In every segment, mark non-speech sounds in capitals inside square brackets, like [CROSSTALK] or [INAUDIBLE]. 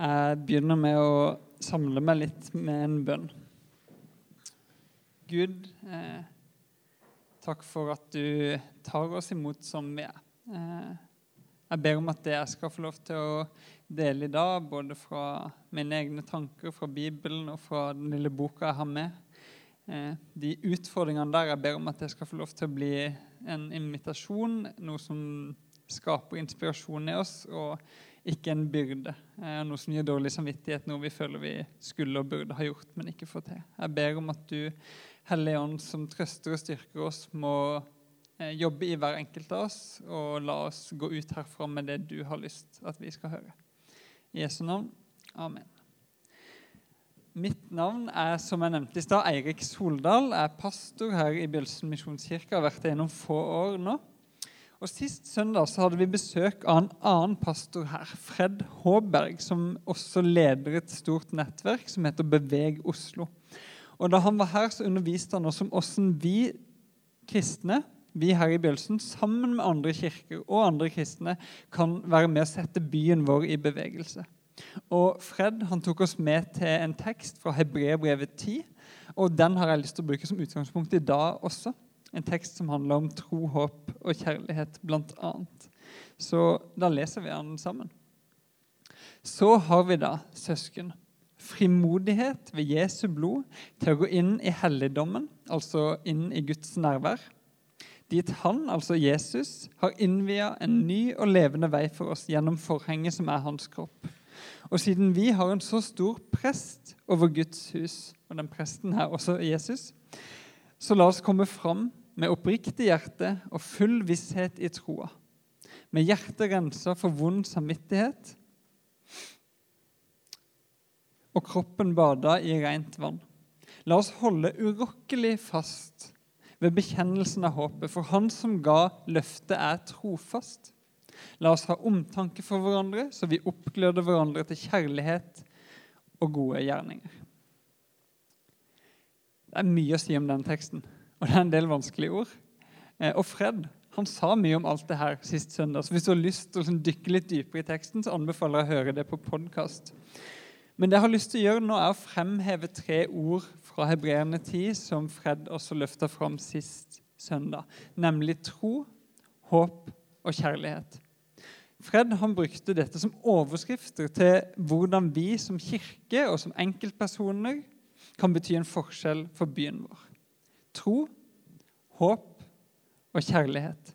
Jeg begynner med å samle meg litt med en bønn. Gud, eh, takk for at du tar oss imot som vi er. Eh, jeg ber om at det jeg skal få lov til å dele i dag, både fra mine egne tanker, fra Bibelen og fra den lille boka jeg har med, eh, de utfordringene der, jeg ber om at det skal få lov til å bli en invitasjon, noe som skaper inspirasjon i oss, og ikke en byrde. Eh, noe som gir dårlig samvittighet, noe vi føler vi skulle og burde ha gjort, men ikke får til. Jeg ber om at du, Hellige Ånd, som trøster og styrker oss, må eh, jobbe i hver enkelt av oss, og la oss gå ut herfra med det du har lyst at vi skal høre. I Jesu navn. Amen. Mitt navn er som jeg nevnte i stad, Eirik Soldal. Jeg er pastor her i Bjølsen misjonskirke. Har vært det gjennom få år nå. Og Sist søndag så hadde vi besøk av en annen pastor her, Fred Håberg, som også leder et stort nettverk som heter Beveg Oslo. Og Da han var her, så underviste han oss om hvordan vi kristne, vi her i Bjølsen, sammen med andre kirker og andre kristne, kan være med å sette byen vår i bevegelse. Og Fred han tok oss med til en tekst fra Hebreerbrevet 10, og den har jeg lyst til å bruke som utgangspunkt i dag også. En tekst som handler om tro, håp og kjærlighet, bl.a. Så da leser vi den sammen. Så har vi da, søsken, frimodighet ved Jesu blod til å gå inn i helligdommen, altså inn i Guds nærvær. Dit han, altså Jesus, har innvia en ny og levende vei for oss gjennom forhenget som er hans kropp. Og siden vi har en så stor prest over Guds hus, og den presten her også Jesus, så la oss komme fram med oppriktig hjerte og full visshet i troa. Med hjertet rensa for vond samvittighet og kroppen bada i rent vann. La oss holde urokkelig fast ved bekjennelsen av håpet, for Han som ga løftet, er trofast. La oss ha omtanke for hverandre, så vi oppgløder hverandre til kjærlighet og gode gjerninger. Det er mye å si om den teksten. Og det er en del vanskelige ord. Eh, og Fred han sa mye om alt det her sist søndag. Så hvis du har lyst til å liksom dykke litt dypere i teksten, så anbefaler jeg å høre det på podkast. Men det jeg har lyst til å gjøre nå, er å fremheve tre ord fra Hebreerne 10 som Fred også løfta fram sist søndag, nemlig tro, håp og kjærlighet. Fred han brukte dette som overskrifter til hvordan vi som kirke og som enkeltpersoner kan bety en forskjell for byen vår tro, håp og kjærlighet.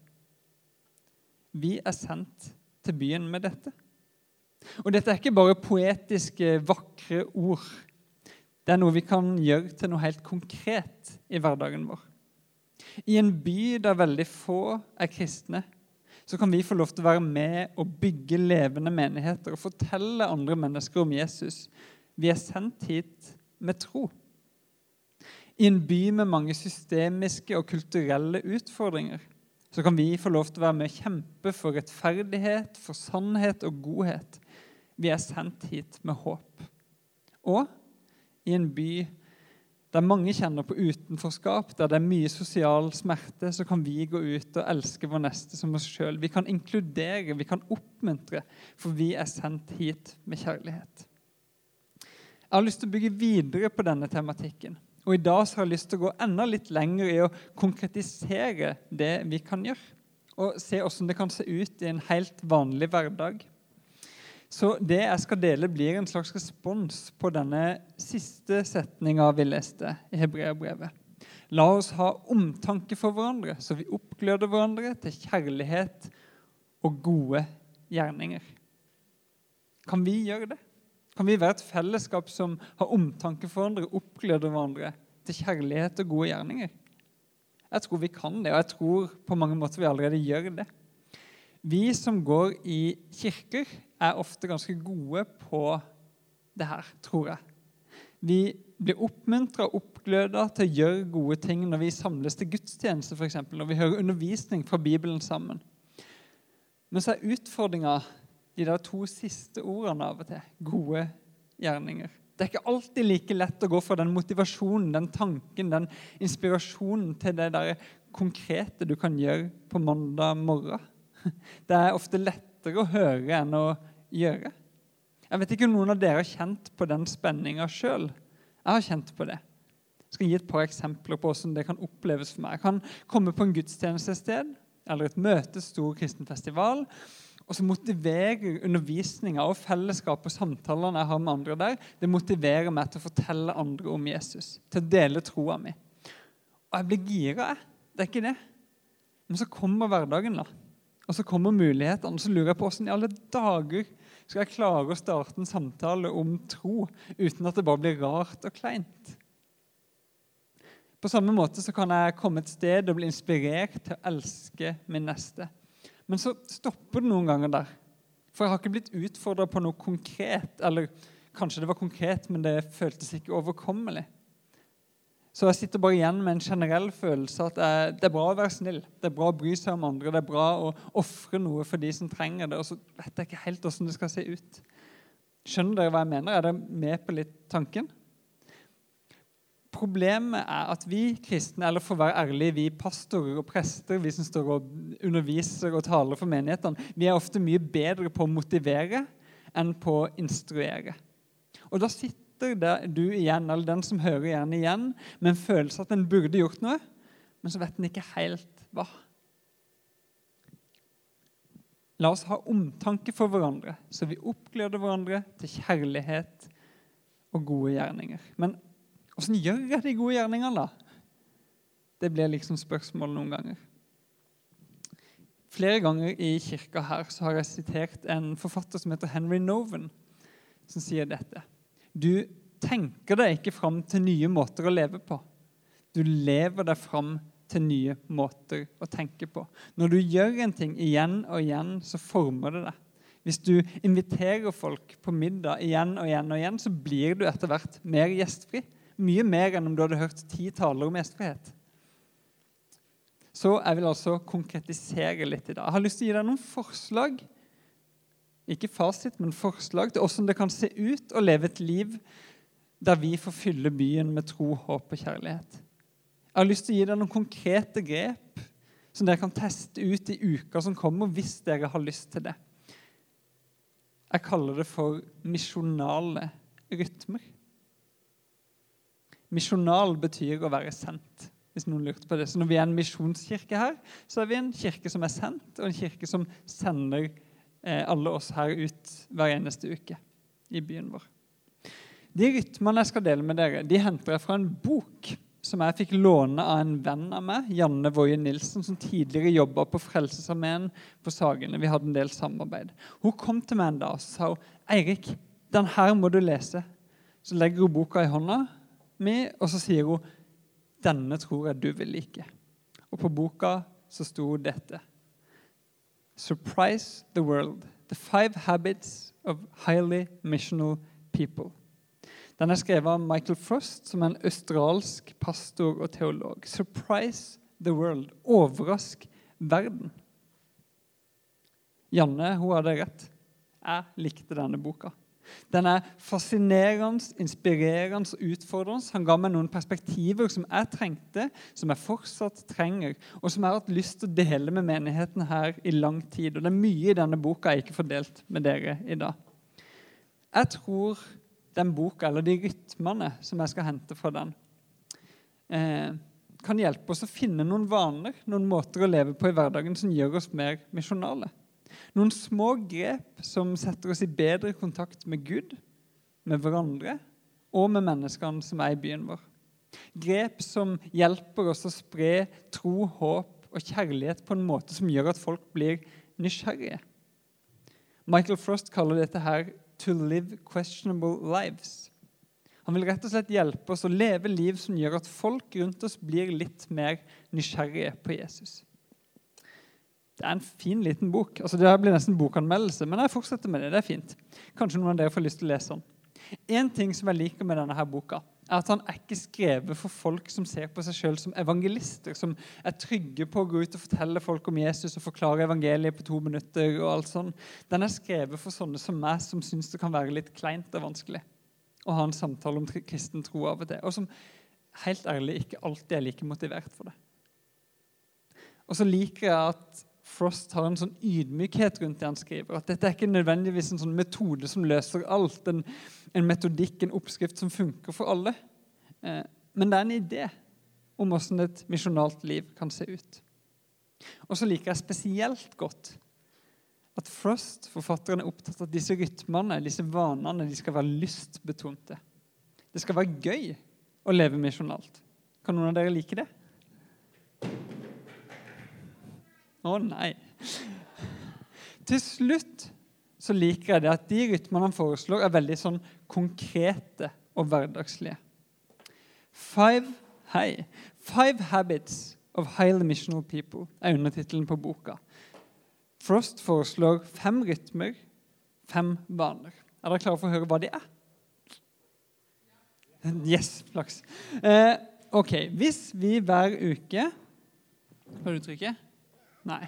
Vi er sendt til byen med dette. Og dette er ikke bare poetiske, vakre ord. Det er noe vi kan gjøre til noe helt konkret i hverdagen vår. I en by der veldig få er kristne, så kan vi få lov til å være med og bygge levende menigheter og fortelle andre mennesker om Jesus. Vi er sendt hit med tro. I en by med mange systemiske og kulturelle utfordringer så kan vi få lov til å være med og kjempe for rettferdighet, for sannhet og godhet. Vi er sendt hit med håp. Og i en by der mange kjenner på utenforskap, der det er mye sosial smerte, så kan vi gå ut og elske vår neste som oss sjøl. Vi kan inkludere, vi kan oppmuntre, for vi er sendt hit med kjærlighet. Jeg har lyst til å bygge videre på denne tematikken. Og I dag så har jeg lyst til å gå enda litt lenger i å konkretisere det vi kan gjøre. Og se hvordan det kan se ut i en helt vanlig hverdag. Så det jeg skal dele, blir en slags respons på denne siste setninga vi leste i Hebreabrevet. La oss ha omtanke for hverandre, så vi oppgløder hverandre til kjærlighet og gode gjerninger. Kan vi gjøre det? Kan vi være et fellesskap som har omtanke for hverandre, oppgløder hverandre til kjærlighet og gode gjerninger? Jeg tror vi kan det, og jeg tror på mange måter vi allerede gjør det. Vi som går i kirker, er ofte ganske gode på det her, tror jeg. Vi blir oppmuntra og oppgløda til å gjøre gode ting når vi samles til gudstjeneste, f.eks. Når vi hører undervisning fra Bibelen sammen. Men så er utfordringa de der to siste ordene av og til. Gode gjerninger. Det er ikke alltid like lett å gå fra den motivasjonen, den tanken, den inspirasjonen til det der konkrete du kan gjøre på mandag morgen. [LAUGHS] Det er ofte lettere å høre enn å gjøre. Jeg vet ikke om noen av dere har kjent på den spenninga sjøl. Jeg har kjent på det. Jeg skal gi et par eksempler på hvordan det kan oppleves for meg. Jeg kan komme på en gudstjeneste et sted, eller et møte, stor kristen festival, og så motiverer undervisninga og fellesskapet og samtalene jeg har med andre der, det motiverer meg til å fortelle andre om Jesus, til å dele troa mi. Og jeg blir gira, jeg. Det er ikke det. Men så kommer hverdagen, da. Og så kommer mulighetene. Så lurer jeg på hvordan i alle dager skal jeg klare å starte en samtale om tro uten at det bare blir rart og kleint. På samme måte så kan jeg komme et sted og bli inspirert til å elske min neste. Men så stopper det noen ganger der. For jeg har ikke blitt utfordra på noe konkret. Eller kanskje det var konkret, men det føltes ikke overkommelig. Så jeg sitter bare igjen med en generell følelse at det er bra å være snill. Det er bra å bry seg om andre, det er bra å ofre noe for de som trenger det. Og så vet jeg ikke helt hvordan det skal se ut. Skjønner dere hva jeg mener? Er dere med på litt tanken? Problemet er at vi kristne, eller for å være ærlige, vi pastorer og prester, vi som står og underviser og taler for menighetene, vi er ofte mye bedre på å motivere enn på å instruere. Og da sitter du igjen, eller den som hører gjerne igjen, med en følelse at en burde gjort noe, men så vet en ikke helt hva. La oss ha omtanke for hverandre, så vi oppgleder hverandre til kjærlighet og gode gjerninger. Men Åssen gjør jeg de gode gjerningene, da? Det blir liksom spørsmål noen ganger. Flere ganger i kirka her så har jeg sitert en forfatter som heter Henry Noven, som sier dette. Du tenker deg ikke fram til nye måter å leve på. Du lever deg fram til nye måter å tenke på. Når du gjør en ting igjen og igjen, så former det deg. Hvis du inviterer folk på middag igjen og igjen, og igjen, så blir du etter hvert mer gjestfri. Mye mer enn om du hadde hørt ti taler om gjestfrihet. Så jeg vil altså konkretisere litt i dag. Jeg har lyst til å gi deg noen forslag. Ikke fasit, men forslag til hvordan det kan se ut å leve et liv der vi får fylle byen med tro, håp og kjærlighet. Jeg har lyst til å gi deg noen konkrete grep som dere kan teste ut i uka som kommer, hvis dere har lyst til det. Jeg kaller det for misjonale rytmer. Misjonal betyr å være sendt. hvis noen lurte på det. Så Når vi er en misjonskirke her, så er vi en kirke som er sendt, og en kirke som sender eh, alle oss her ut hver eneste uke i byen vår. De rytmene jeg skal dele med dere, de henter jeg fra en bok som jeg fikk låne av en venn av meg, Janne Woie Nilsen, som tidligere jobba på Frelsesarmeen på Sagene. Vi hadde en del samarbeid. Hun kom til meg en dag og sa Eirik, den her må du lese. Så legger hun boka i hånda, mi, og så sier hun denne tror jeg du vil like. Og på boka så sto dette. Surprise the world. The five habits of highly missional people. Den er skrevet av Michael Frost, som er en australsk pastor og teolog. Surprise the world. Overrask verden. Janne hun hadde rett. Jeg likte denne boka. Den er fascinerende, inspirerende og utfordrende. Han ga meg noen perspektiver som jeg trengte, som jeg fortsatt trenger, og som jeg har hatt lyst til å dele med menigheten her i lang tid. Og Det er mye i denne boka jeg ikke får delt med dere i dag. Jeg tror den boka, eller de rytmene som jeg skal hente fra den, eh, kan hjelpe oss å finne noen vaner, noen måter å leve på i hverdagen som gjør oss mer misjonale. Noen små grep som setter oss i bedre kontakt med Gud, med hverandre og med menneskene som er i byen vår. Grep som hjelper oss å spre tro, håp og kjærlighet på en måte som gjør at folk blir nysgjerrige. Michael Frost kaller dette her 'to live questionable lives'. Han vil rett og slett hjelpe oss å leve liv som gjør at folk rundt oss blir litt mer nysgjerrige på Jesus. Det er en fin, liten bok. Altså, det blir nesten bokanmeldelse, men jeg fortsetter med det. Det er fint. Kanskje noen av dere får lyst til å lese den. En ting som jeg liker med denne her boka, er at han er ikke skrevet for folk som ser på seg sjøl som evangelister, som er trygge på å gå ut og fortelle folk om Jesus og forklare evangeliet på to minutter. og alt sånt. Den er skrevet for sånne som meg, som syns det kan være litt kleint og vanskelig å ha en samtale om kristen tro av og til, og som helt ærlig ikke alltid er like motivert for det. Og så liker jeg at Frost har en sånn ydmykhet rundt det han skriver. At dette er ikke nødvendigvis en sånn metode som løser alt, en, en metodikk, en oppskrift som funker for alle. Eh, men det er en idé om hvordan et misjonalt liv kan se ut. Og så liker jeg spesielt godt at Frost, forfatteren, er opptatt av at disse rytmene, disse vanene, de skal være lystbetonte. Det skal være gøy å leve misjonalt. Kan noen av dere like det? Å nei. Til slutt så liker jeg det at de rytmene han foreslår, er veldig sånn konkrete og hverdagslige. Five, hei, Five Habits of Highly Missional People er undertittelen på boka. Frost foreslår fem rytmer, fem vaner. Er dere klare for å høre hva de er? Yes, flaks. Eh, ok, Hvis vi hver uke Kan du trykke? Nei,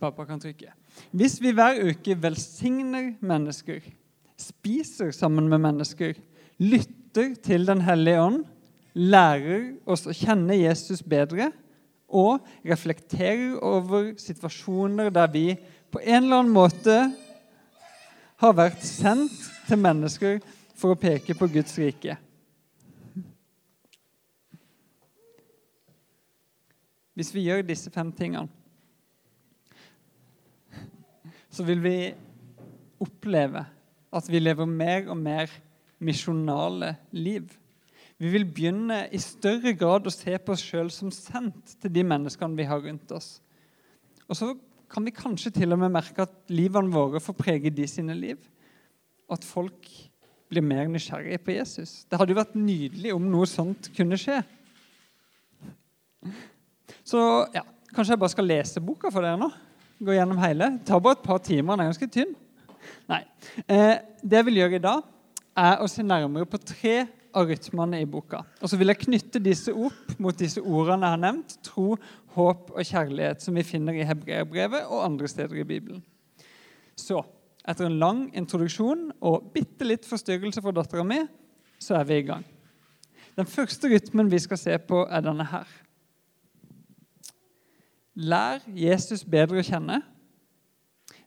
pappa kan trykke. Hvis vi hver uke velsigner mennesker, spiser sammen med mennesker, lytter til Den hellige ånd, lærer oss å kjenne Jesus bedre og reflekterer over situasjoner der vi på en eller annen måte har vært sendt til mennesker for å peke på Guds rike. Hvis vi gjør disse fem tingene, så vil vi oppleve at vi lever mer og mer misjonale liv. Vi vil begynne i større grad å se på oss sjøl som sendt til de menneskene vi har rundt oss. Og så kan vi kanskje til og med merke at livene våre får prege de sine liv. Og at folk blir mer nysgjerrige på Jesus. Det hadde jo vært nydelig om noe sånt kunne skje. Så ja, kanskje jeg bare skal lese boka for dere nå? Gå gjennom hele. Tar bare et par timer. Den er ganske tynn. Nei. Eh, det jeg vil gjøre i dag, er å se nærmere på tre av rytmene i boka. Og så vil jeg knytte disse opp mot disse ordene jeg har nevnt. Tro, håp og kjærlighet, som vi finner i Hebreerbrevet og andre steder i Bibelen. Så, etter en lang introduksjon og bitte litt forstyrrelse for dattera mi, så er vi i gang. Den første rytmen vi skal se på, er denne her. Lær Jesus bedre å kjenne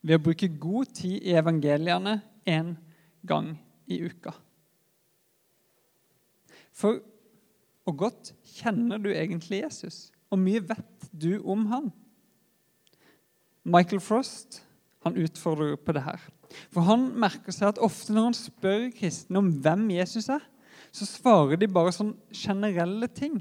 ved å bruke god tid i evangeliene én gang i uka. For hvor godt kjenner du egentlig Jesus? Hvor mye vet du om han? Michael Frost han utfordrer på det her. For Han merker seg at ofte når han spør kristne om hvem Jesus er, så svarer de bare sånn generelle ting.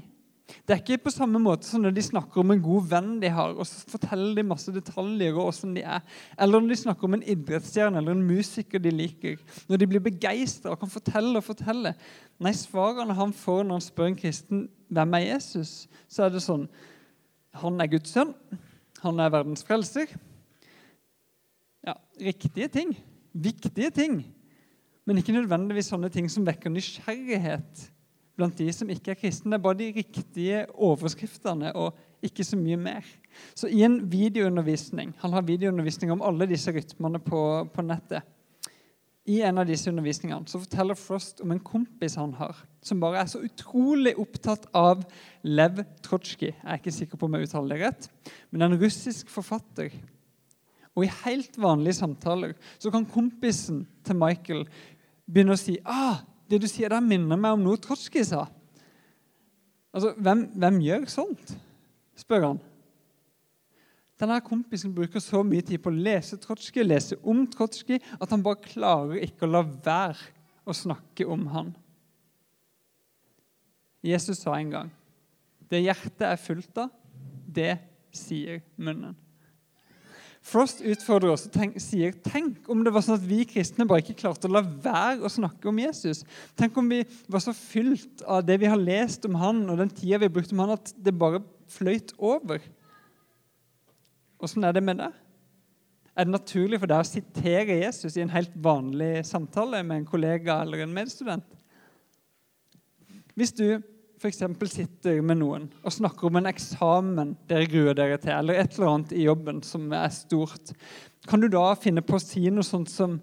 Det er ikke på samme måte som når de snakker om en god venn de har, og så forteller de masse detaljer og hvordan de er. Eller når de snakker om en idrettsstjerne eller en musiker de liker. Når de blir begeistra og kan fortelle og fortelle. Nei, svarene han får når han spør en kristen hvem er Jesus, så er det sånn Han er Guds sønn. Han er verdens frelser. Ja, riktige ting. Viktige ting. Men ikke nødvendigvis sånne ting som vekker nysgjerrighet blant de som ikke er kristne. Det er bare de riktige overskriftene og ikke så mye mer. Så i en videoundervisning Han har videoundervisning om alle disse rytmene på, på nettet. I en av disse undervisningene så forteller Frost om en kompis han har, som bare er så utrolig opptatt av Lev Trotsjkij. Jeg er ikke sikker på om jeg uttaler det rett, men en russisk forfatter. Og i helt vanlige samtaler så kan kompisen til Michael begynne å si ah, det du sier der, minner meg om noe Trotskij sa. Altså, hvem, hvem, gjør sånt? spør han. Denne kompisen bruker så mye tid på å lese Trotskij, lese om Trotskij, at han bare klarer ikke å la være å snakke om han. Jesus sa en gang det hjertet er fullt av, det sier munnen. Frost utfordrer oss og tenk, sier tenk om det var sånn at vi kristne bare ikke klarte å la være å snakke om Jesus. Tenk om vi var så fylt av det vi har lest om han og den tida vi har brukt om han, at det bare fløyt over. Åssen er det med det? Er det naturlig for deg å sitere Jesus i en helt vanlig samtale med en kollega eller en medstudent? Hvis du f.eks. sitter med noen og snakker om en eksamen dere gruer dere til, eller et eller annet i jobben som er stort, kan du da finne på å si noe sånt som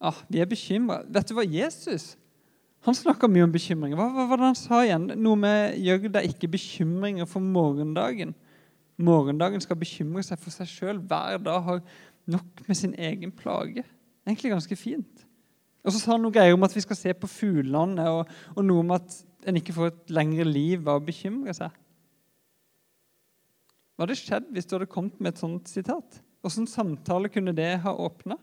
ah, 'Vi er bekymra.' Vet du hva? Jesus han snakka mye om bekymring. Hva, var det han sa igjen? Noe med 'gjør deg ikke bekymringer for morgendagen'. morgendagen skal bekymre seg for seg sjøl, hver dag har nok med sin egen plage. Egentlig ganske fint. Og så sa han noe greier om at vi skal se på fuglene, og, og noe om at en ikke får et lengre liv av å bekymre seg. Hva hadde skjedd hvis du hadde kommet med et sånt sitat? Åssen samtale kunne det ha åpna?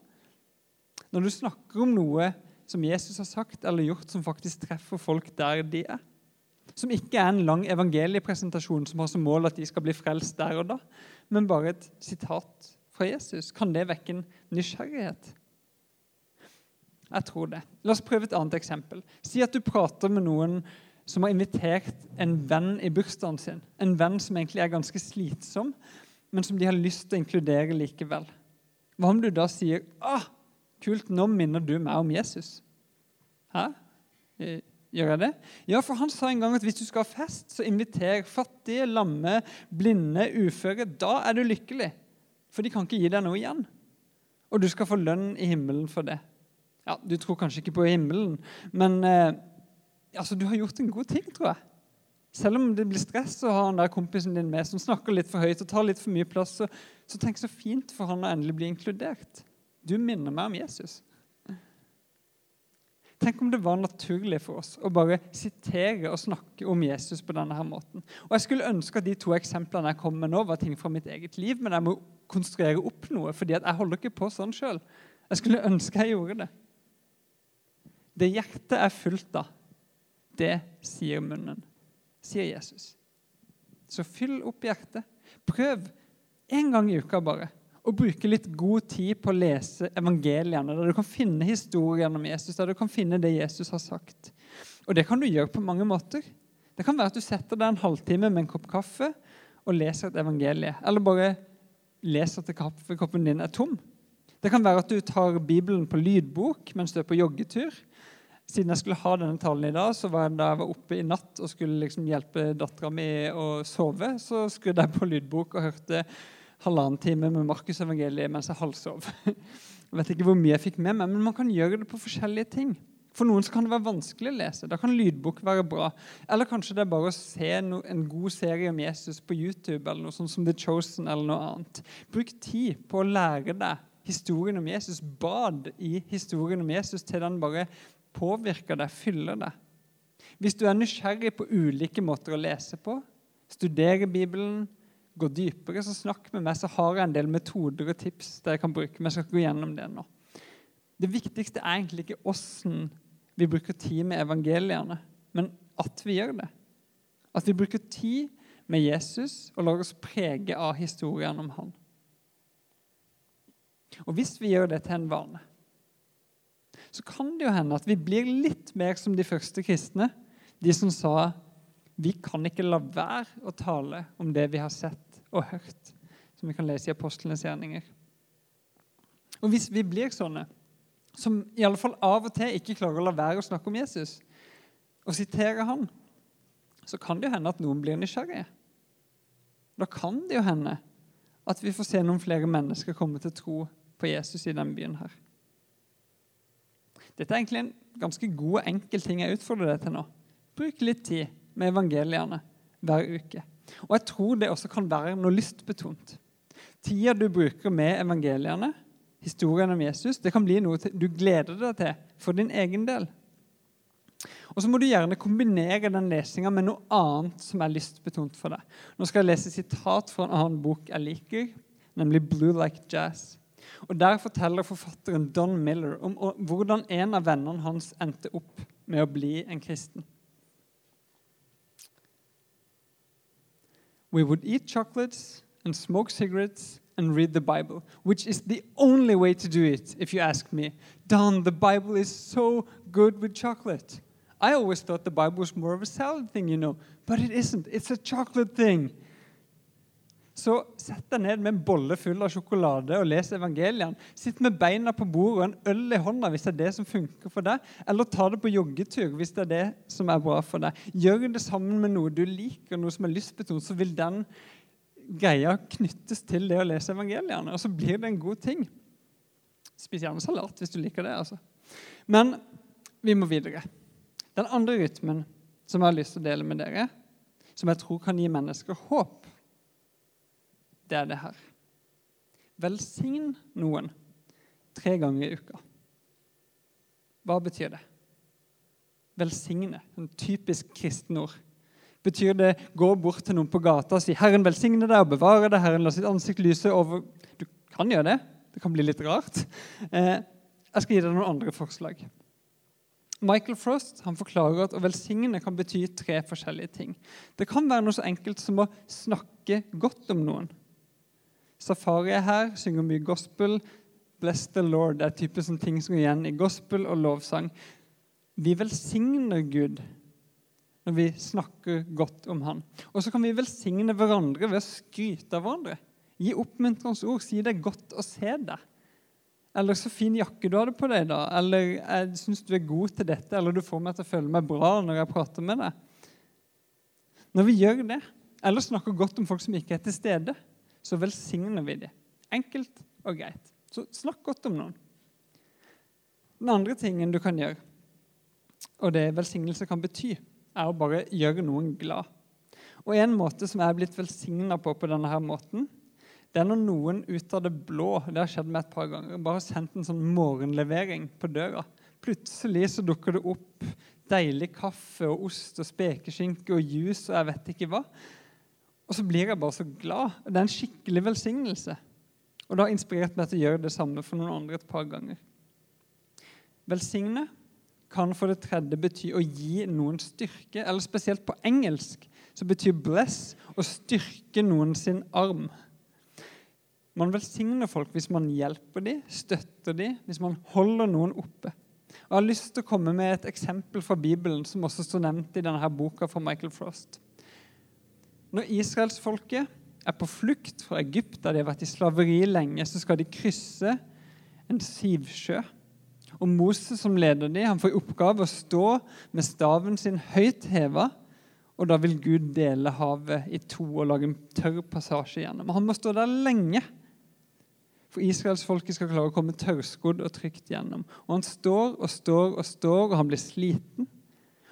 Når du snakker om noe som Jesus har sagt eller gjort, som faktisk treffer folk der de er. Som ikke er en lang evangeliepresentasjon som har som mål at de skal bli frelst der og da, men bare et sitat fra Jesus. Kan det vekke en nysgjerrighet? Jeg tror det. La oss prøve et annet eksempel. Si at du prater med noen som har invitert en venn i bursdagen sin. En venn som egentlig er ganske slitsom, men som de har lyst til å inkludere likevel. Hva om du da sier ah, 'Kult, nå minner du meg om Jesus'? Hæ? Eh, gjør jeg det? Ja, for han sa en gang at hvis du skal ha fest, så inviter fattige, lamme, blinde, uføre. Da er du lykkelig. For de kan ikke gi deg noe igjen. Og du skal få lønn i himmelen for det. Ja, Du tror kanskje ikke på himmelen, men eh, altså, du har gjort en god ting, tror jeg. Selv om det blir stress å ha han der kompisen din med som snakker litt for høyt og tar litt for mye plass, så, så tenk så fint for han å endelig bli inkludert. Du minner meg om Jesus. Tenk om det var naturlig for oss å bare sitere og snakke om Jesus på denne her måten. Og Jeg skulle ønske at de to eksemplene jeg kom med nå, var ting fra mitt eget liv, men jeg må konstruere opp noe, fordi jeg holder ikke på sånn sjøl. Jeg skulle ønske jeg gjorde det. Det hjertet er fullt av, det sier munnen, sier Jesus. Så fyll opp hjertet. Prøv en gang i uka bare å bruke litt god tid på å lese evangeliene, der du kan finne historien om Jesus, der du kan finne det Jesus har sagt. Og det kan du gjøre på mange måter. Det kan være at du setter deg en halvtime med en kopp kaffe og leser et evangelie. Eller bare leser til kaffekoppen din er tom. Det kan være at du tar Bibelen på lydbok mens du er på joggetur. Siden jeg skulle ha denne talen i dag, så var jeg da jeg var oppe i natt og skulle liksom hjelpe dattera mi å sove, så skrudde jeg på lydbok og hørte halvannen time med Markus' evangeliet mens jeg halvsov. [LAUGHS] Jeg vet ikke hvor mye jeg fikk med meg, men man kan gjøre det på forskjellige ting. For noen kan det være vanskelig å lese. Da kan lydbok være bra. Eller kanskje det er bare å se en god serie om Jesus på YouTube eller noe sånt som The Chosen eller noe annet. Bruk tid på å lære deg historien om Jesus. Bad i historien om Jesus til den bare påvirker deg, fyller deg. Hvis du er nysgjerrig på ulike måter å lese på, studere Bibelen, gå dypere, så snakk med meg, så har jeg en del metoder og tips der jeg kan bruke. Men jeg skal ikke gå gjennom det nå. Det viktigste er egentlig ikke åssen vi bruker tid med evangeliene, men at vi gjør det. At vi bruker tid med Jesus og lar oss prege av historien om han. Og hvis vi gjør det til en vane, så kan det jo hende at vi blir litt mer som de første kristne. De som sa vi kan ikke la være å tale om det vi har sett og hørt, som vi kan lese i apostlenes gjerninger. Og Hvis vi blir sånne, som i alle fall av og til ikke klarer å la være å snakke om Jesus, og sitere han, så kan det jo hende at noen blir nysgjerrige. Da kan det jo hende at vi får se noen flere mennesker komme til tro på Jesus i denne byen her. Dette er egentlig en ganske god og enkel ting jeg utfordrer deg til nå. Bruk litt tid med evangeliene hver uke. Og jeg tror det også kan være noe lystbetont. Tida du bruker med evangeliene, historien om Jesus, det kan bli noe du gleder deg til for din egen del. Og så må du gjerne kombinere den lesinga med noe annet som er lystbetont for deg. Nå skal jeg lese sitat fra en annen bok jeg liker, nemlig 'Blue Like Jazz'. Og Der forteller forfatteren Don Miller om hvordan en av vennene hans endte opp med å bli en kristen. We would eat chocolates and smoke cigarettes and read the Bible, which is the only way to do it, if you ask me. Don, the Bible is so good with chocolate. I always thought the Bible was more of a salad thing, you know, but it isn't. It's a chocolate thing. Så sett deg ned med en bolle full av sjokolade og les evangeliene. Sitt med beina på bordet og en øl i hånda hvis det er det som funker for deg. Eller ta det på joggetur hvis det er det som er bra for deg. Gjør det sammen med noe du liker, noe som er lystbetont, så vil den greia knyttes til det å lese evangeliene. Og så blir det en god ting. Spis gjerne salat hvis du liker det. altså. Men vi må videre. Den andre rytmen som jeg har lyst til å dele med dere, som jeg tror kan gi mennesker håp, det er det her. Velsign noen tre ganger i uka. Hva betyr det? Velsigne. En typisk kristen ord. Betyr det gå bort til noen på gata og si 'Herren velsigne deg og bevare deg', 'Herren la sitt ansikt lyse over Du kan gjøre det. Det kan bli litt rart. Eh, jeg skal gi deg noen andre forslag. Michael Frost han forklarer at å velsigne kan bety tre forskjellige ting. Det kan være noe så enkelt som å snakke godt om noen. Safari er her, synger mye gospel. Bless the Lord det er type sånn ting som går igjen i gospel og lovsang. Vi velsigner Gud når vi snakker godt om Han. Og så kan vi velsigne hverandre ved å skryte av hverandre. Gi oppmuntrende ord. Si det er godt å se deg. Eller 'så fin jakke du hadde på deg', da. Eller 'jeg syns du er god til dette', eller 'du får meg til å føle meg bra når jeg prater med deg'. Når vi gjør det, eller snakker godt om folk som ikke er til stede, så velsigner vi dem. Enkelt og greit. Så snakk godt om noen. Den andre tingen du kan gjøre, og det velsignelse kan bety, er å bare gjøre noen glad. Og En måte som jeg er blitt velsigna på på denne her måten, det er når noen ut av det blå det har skjedd meg et par ganger, bare har sendt en sånn morgenlevering på døra. Plutselig så dukker det opp deilig kaffe og ost og spekeskinke og juice og jeg vet ikke hva. Og så blir jeg bare så glad. Det er en skikkelig velsignelse. Og det har inspirert meg til å gjøre det samme for noen andre et par ganger. Velsigne kan for det tredje bety å gi noen styrke, eller spesielt på engelsk så betyr 'bless' å styrke noen sin arm. Man velsigner folk hvis man hjelper dem, støtter dem, hvis man holder noen oppe. Jeg har lyst til å komme med et eksempel fra Bibelen som også står nevnt i denne boka fra Michael Frost. Når israelsfolket er på flukt fra Egypt, der de har vært i slaveri lenge, så skal de krysse en sivsjø. Og Moses som leder dem, han får i oppgave å stå med staven sin høyt heva, og da vil Gud dele havet i to og lage en tørr passasje gjennom. Han må stå der lenge. For israelsfolket skal klare å komme tørrskodd og trygt gjennom. Og Han står og står og står, og han blir sliten.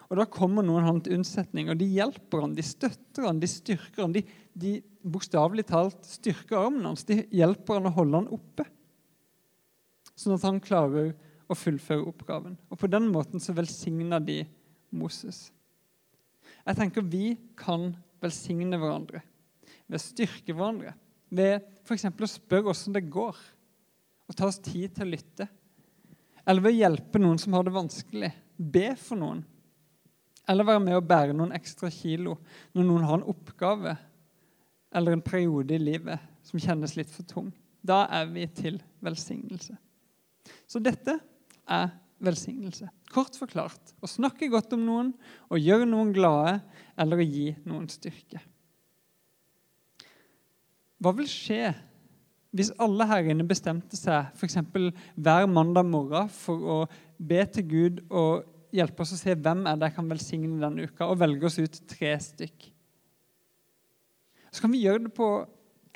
Og Da kommer noen han til unnsetning, og de hjelper han, de støtter han, de styrker han. De, de bokstavelig talt styrker armen hans. De hjelper han å holde han oppe, sånn at han klarer å fullføre oppgaven. Og På den måten så velsigner de Moses. Jeg tenker vi kan velsigne hverandre ved å styrke hverandre. Ved f.eks. å spørre åssen det går, og ta oss tid til å lytte. Eller ved å hjelpe noen som har det vanskelig. Be for noen. Eller være med å bære noen ekstra kilo når noen har en oppgave eller en periode i livet som kjennes litt for tung. Da er vi til velsignelse. Så dette er velsignelse. Kort forklart å snakke godt om noen, å gjøre noen glade eller å gi noen styrke. Hva vil skje hvis alle her inne bestemte seg f.eks. hver mandag morgen for å be til Gud og hjelpe oss å se hvem er det jeg kan velsigne denne uka, og velge oss ut tre stykk? Så kan vi gjøre det på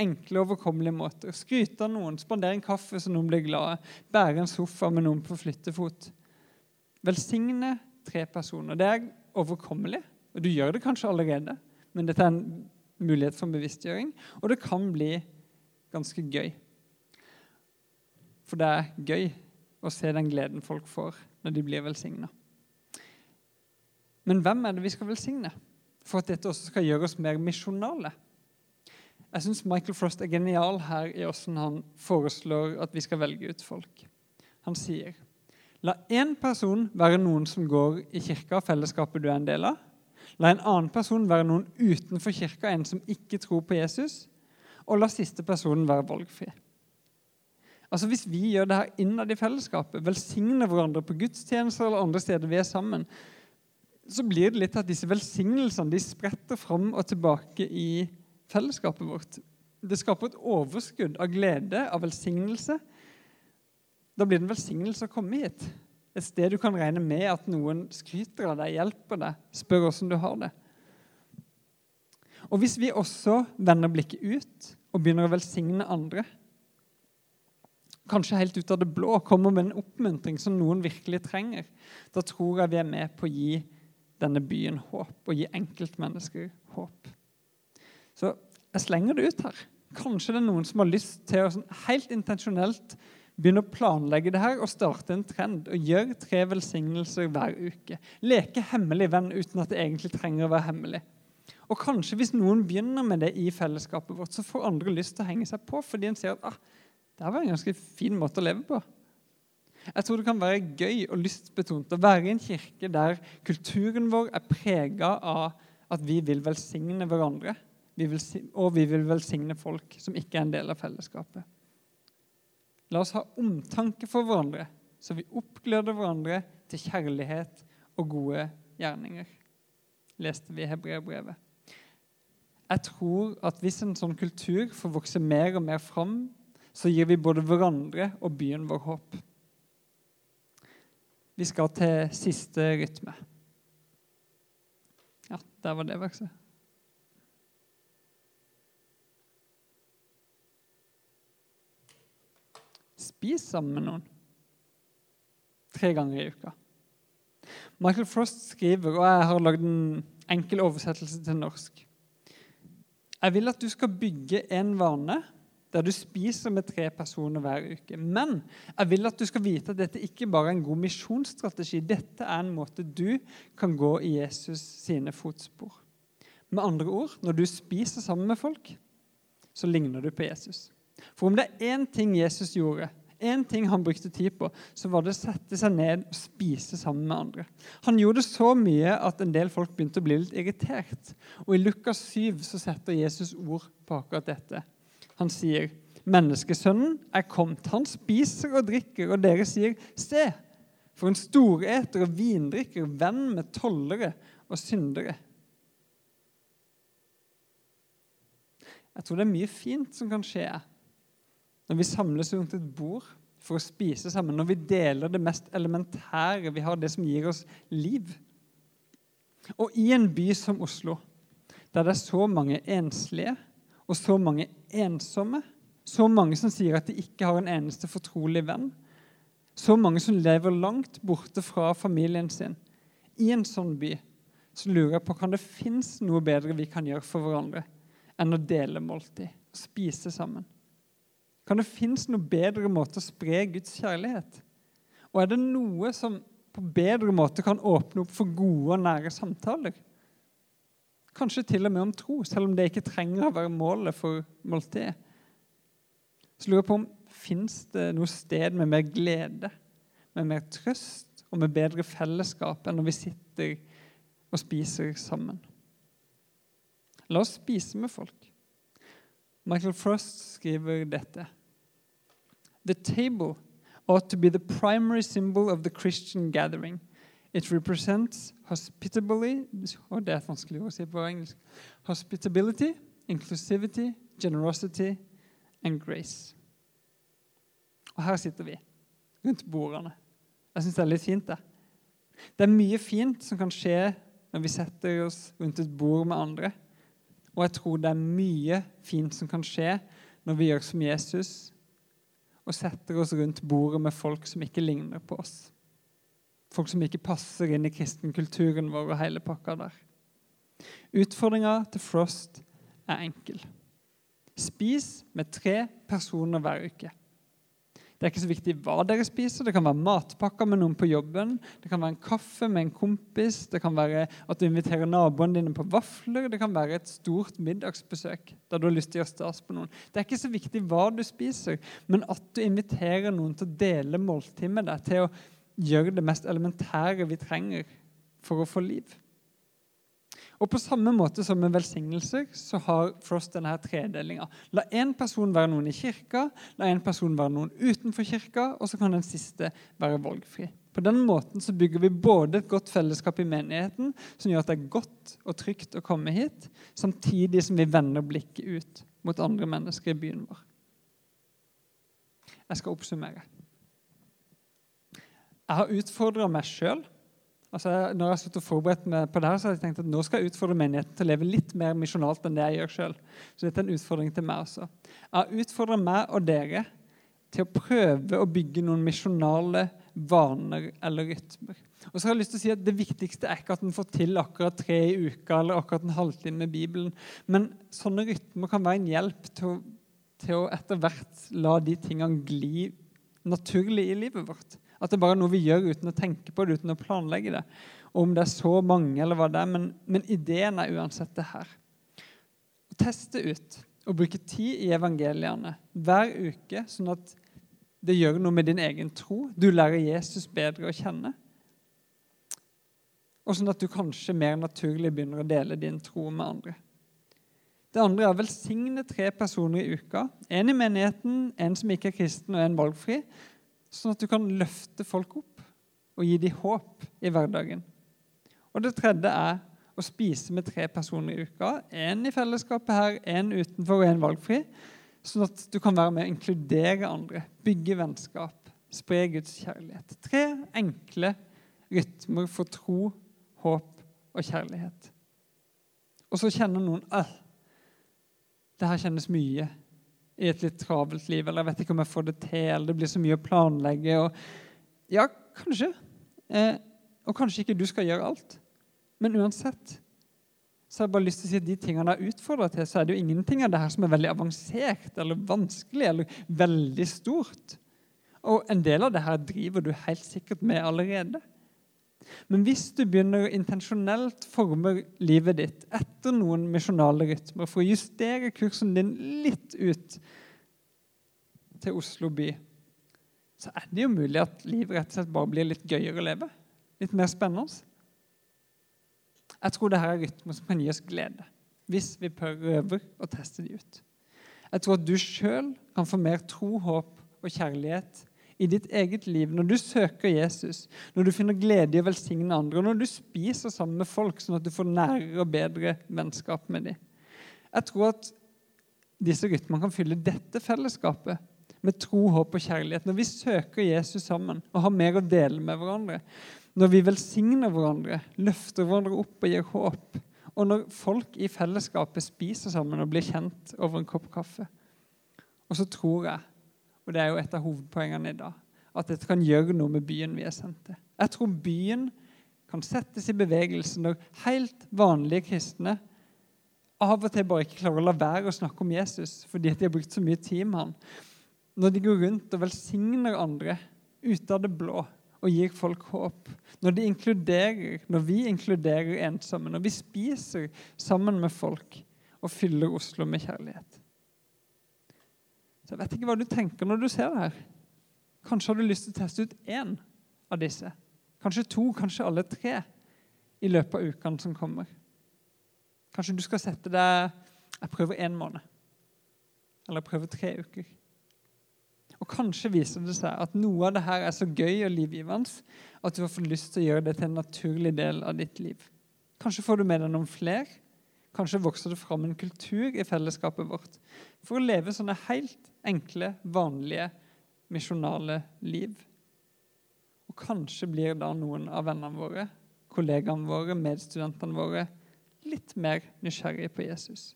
enkle, overkommelige måter. Skryte av noen, spandere en kaffe så noen blir glade, bære en sofa med noen på flyttefot. Velsigne tre personer. Det er overkommelig, og du gjør det kanskje allerede, men dette er en mulighet for en bevisstgjøring, og det kan bli ganske gøy. For det er gøy å se den gleden folk får når de blir velsigna. Men hvem er det vi skal velsigne for at dette også skal gjøre oss mer misjonale? Jeg syns Michael Frost er genial her i hvordan han foreslår at vi skal velge ut folk. Han sier La én person være noen som går i kirka, fellesskapet du er en del av. La en annen person være noen utenfor kirka, en som ikke tror på Jesus. Og la siste personen være valgfri. Altså Hvis vi gjør det her innad i fellesskapet, velsigner hverandre på gudstjenester eller andre steder vi er sammen, så blir det litt at disse velsignelsene de spretter fram og tilbake i fellesskapet vårt. Det skaper et overskudd av glede, av velsignelse. Da blir det en velsignelse å komme hit. Et sted du kan regne med at noen skryter av deg, hjelper deg, spør hvordan du har det. Og Hvis vi også vender blikket ut og begynner å velsigne andre, kanskje helt ut av det blå, kommer med en oppmuntring som noen virkelig trenger, da tror jeg vi er med på å gi denne byen håp og gi enkeltmennesker håp. Så jeg slenger det ut her. Kanskje det er noen som har lyst til å sånn, helt intensjonelt begynne å planlegge det her og starte en trend. Og gjøre tre velsignelser hver uke. Leke hemmelig venn uten at det egentlig trenger å være hemmelig. Og kanskje hvis noen begynner med det i fellesskapet vårt, så får andre lyst til å henge seg på fordi en ser at ah, det var en ganske fin måte å leve på. Jeg tror det kan være gøy og lystbetont å være i en kirke der kulturen vår er prega av at vi vil velsigne hverandre, og vi vil velsigne folk som ikke er en del av fellesskapet. La oss ha omtanke for hverandre, så vi oppgløder hverandre til kjærlighet og gode gjerninger. Leste vi i Hebreerbrevet. Jeg tror at hvis en sånn kultur får vokse mer og mer fram, så gir vi både hverandre og byen vår håp. Vi skal til siste rytme. Ja, der var det verset. Spis sammen med noen. Tre ganger i uka. Michael Frost skriver, og jeg har lagd en enkel oversettelse til norsk. Jeg vil at du skal bygge en vane der du spiser med tre personer hver uke. Men jeg vil at du skal vite at dette ikke bare er en god misjonsstrategi. Dette er en måte du kan gå i Jesus sine fotspor. Med andre ord, når du spiser sammen med folk, så ligner du på Jesus. For om det er én ting Jesus gjorde, én ting han brukte tid på, så var det å sette seg ned og spise sammen med andre. Han gjorde så mye at en del folk begynte å bli litt irritert. Og I Lukas 7 så setter Jesus ord på akkurat dette. Han sier, 'Menneskesønnen er kommet. Han spiser og drikker.' Og dere sier, 'Se, for en storeter og vindrikker, venn med tollere og syndere.' Jeg tror det er mye fint som kan skje når vi samles rundt et bord for å spise sammen, når vi deler det mest elementære, vi har det som gir oss liv. Og i en by som Oslo, der det er så mange enslige og så mange ensomme. Så mange som sier at de ikke har en eneste fortrolig venn. Så mange som lever langt borte fra familien sin. I en sånn by så lurer jeg på kan det finnes noe bedre vi kan gjøre for hverandre enn å dele måltid og spise sammen. Kan det finnes noe bedre måte å spre Guds kjærlighet? Og er det noe som på bedre måte kan åpne opp for gode og nære samtaler? Kanskje til og med om tro, selv om det ikke trenger å være målet for måltidet. Så lurer jeg på om fins det noe sted med mer glede, med mer trøst og med bedre fellesskap enn når vi sitter og spiser sammen. La oss spise med folk. Michael Frost skriver dette. The table ought to be the primary symbol of the Christian gathering. It represents hospitably og det er vanskelig å si på engelsk, hospitability, inclusivity, generosity and grace. Og her sitter vi rundt bordene. Jeg syns det er litt fint. Det Det er mye fint som kan skje når vi setter oss rundt et bord med andre. Og jeg tror det er mye fint som kan skje når vi gjør som Jesus og setter oss rundt bordet med folk som ikke ligner på oss. Folk som ikke passer inn i kristenkulturen vår og hele pakka der. Utfordringa til Frost er enkel. Spis med tre personer hver uke. Det er ikke så viktig hva dere spiser. Det kan være matpakker med noen på jobben. Det kan være en kaffe med en kompis. Det kan være at du inviterer naboene dine på vafler. Det kan være et stort middagsbesøk der du har lyst til å gjøre stas på noen. Det er ikke så viktig hva du spiser, men at du inviterer noen til å dele måltid med deg. til å gjør det mest elementære vi trenger for å få liv. Og På samme måte som med velsignelser så har Frost denne her tredelinga. La én person være noen i kirka, la en person være noen utenfor kirka, og så kan den siste være valgfri. På den måten så bygger vi både et godt fellesskap i menigheten, som gjør at det er godt og trygt å komme hit, samtidig som vi vender blikket ut mot andre mennesker i byen vår. Jeg skal oppsummere. Jeg har utfordra meg sjøl. Altså, når jeg har forberedt meg på det her, så har jeg tenkt at nå skal jeg utfordre menigheten til å leve litt mer misjonalt enn det jeg gjør sjøl. Så dette er en utfordring til meg også. Jeg har utfordra meg og dere til å prøve å bygge noen misjonale vaner eller rytmer. Og så har jeg lyst til å si at Det viktigste er ikke at en får til akkurat tre i uka eller akkurat en halvtime med Bibelen. Men sånne rytmer kan være en hjelp til å til å etter hvert la de tingene gli naturlig i livet vårt. At det bare er noe vi gjør uten å tenke på det, uten å planlegge det. Og om det er så mange, eller hva det er. Men, men ideen er uansett det her. Å teste ut og bruke tid i evangeliene hver uke, sånn at det gjør noe med din egen tro. Du lærer Jesus bedre å kjenne. Og sånn at du kanskje mer naturlig begynner å dele din tro med andre. Det andre er å velsigne tre personer i uka. En i menigheten, en som ikke er kristen, og en valgfri. Sånn at du kan løfte folk opp og gi dem håp i hverdagen. Og det tredje er å spise med tre personer i uka. Én i fellesskapet her, én utenfor og én valgfri. Sånn at du kan være med å inkludere andre, bygge vennskap, spre Guds kjærlighet. Tre enkle rytmer for tro, håp og kjærlighet. Og så kjenner noen at det her kjennes mye i et litt travelt liv, eller jeg vet ikke om jeg får det til, eller det blir så mye å planlegge. Og, ja, kanskje. Eh, og kanskje ikke du skal gjøre alt. Men uansett så har jeg bare lyst til å si at de tingene jeg har utfordra til, så er det jo ingenting av det her som er veldig avansert eller vanskelig eller veldig stort. Og en del av det her driver du helt sikkert med allerede. Men hvis du begynner å intensjonelt forme livet ditt etter noen misjonale rytmer for å justere kursen din litt ut til Oslo by, så er det jo mulig at livet rett og slett bare blir litt gøyere å leve. Litt mer spennende. Jeg tror dette er rytmer som kan gi oss glede, hvis vi prøver å teste de ut. Jeg tror at du sjøl kan få mer tro, håp og kjærlighet i ditt eget liv når du søker Jesus, når du finner glede i å velsigne andre, og når du spiser sammen med folk, sånn at du får nærere og bedre vennskap med dem. Jeg tror at disse rytmene kan fylle dette fellesskapet med tro, håp og kjærlighet. Når vi søker Jesus sammen og har mer å dele med hverandre, når vi velsigner hverandre, løfter hverandre opp og gir håp, og når folk i fellesskapet spiser sammen og blir kjent over en kopp kaffe. Og så tror jeg, og det er jo et av hovedpoengene i dag, at dette kan gjøre noe med byen vi er sendt til. Jeg tror byen kan settes i bevegelse når helt vanlige kristne av og til bare ikke klarer å la være å snakke om Jesus fordi de har brukt så mye tid med han. Når de går rundt og velsigner andre ut av det blå og gir folk håp. Når de inkluderer, når vi inkluderer ensomme, når vi spiser sammen med folk og fyller Oslo med kjærlighet. Så Jeg vet ikke hva du tenker når du ser det her. Kanskje har du lyst til å teste ut én av disse. Kanskje to, kanskje alle tre i løpet av ukene som kommer. Kanskje du skal sette deg Jeg prøver én måned. Eller jeg prøver tre uker. Og Kanskje viser det seg at noe av det her er så gøy og livgivende at du har fått lyst til å gjøre det til en naturlig del av ditt liv. Kanskje får du med deg noen flere. Kanskje vokser det fram en kultur i fellesskapet vårt for å leve sånne helt enkle, vanlige, misjonale liv. Og kanskje blir da noen av vennene våre, kollegaene våre, medstudentene våre litt mer nysgjerrige på Jesus.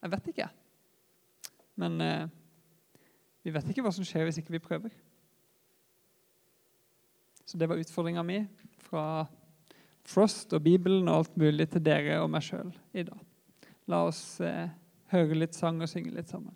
Jeg vet ikke, men eh, vi vet ikke hva som skjer hvis ikke vi prøver. Så det var utfordringa mi fra Frost og Bibelen og alt mulig til dere og meg sjøl i dag. La oss eh, høre litt sang og synge litt sammen.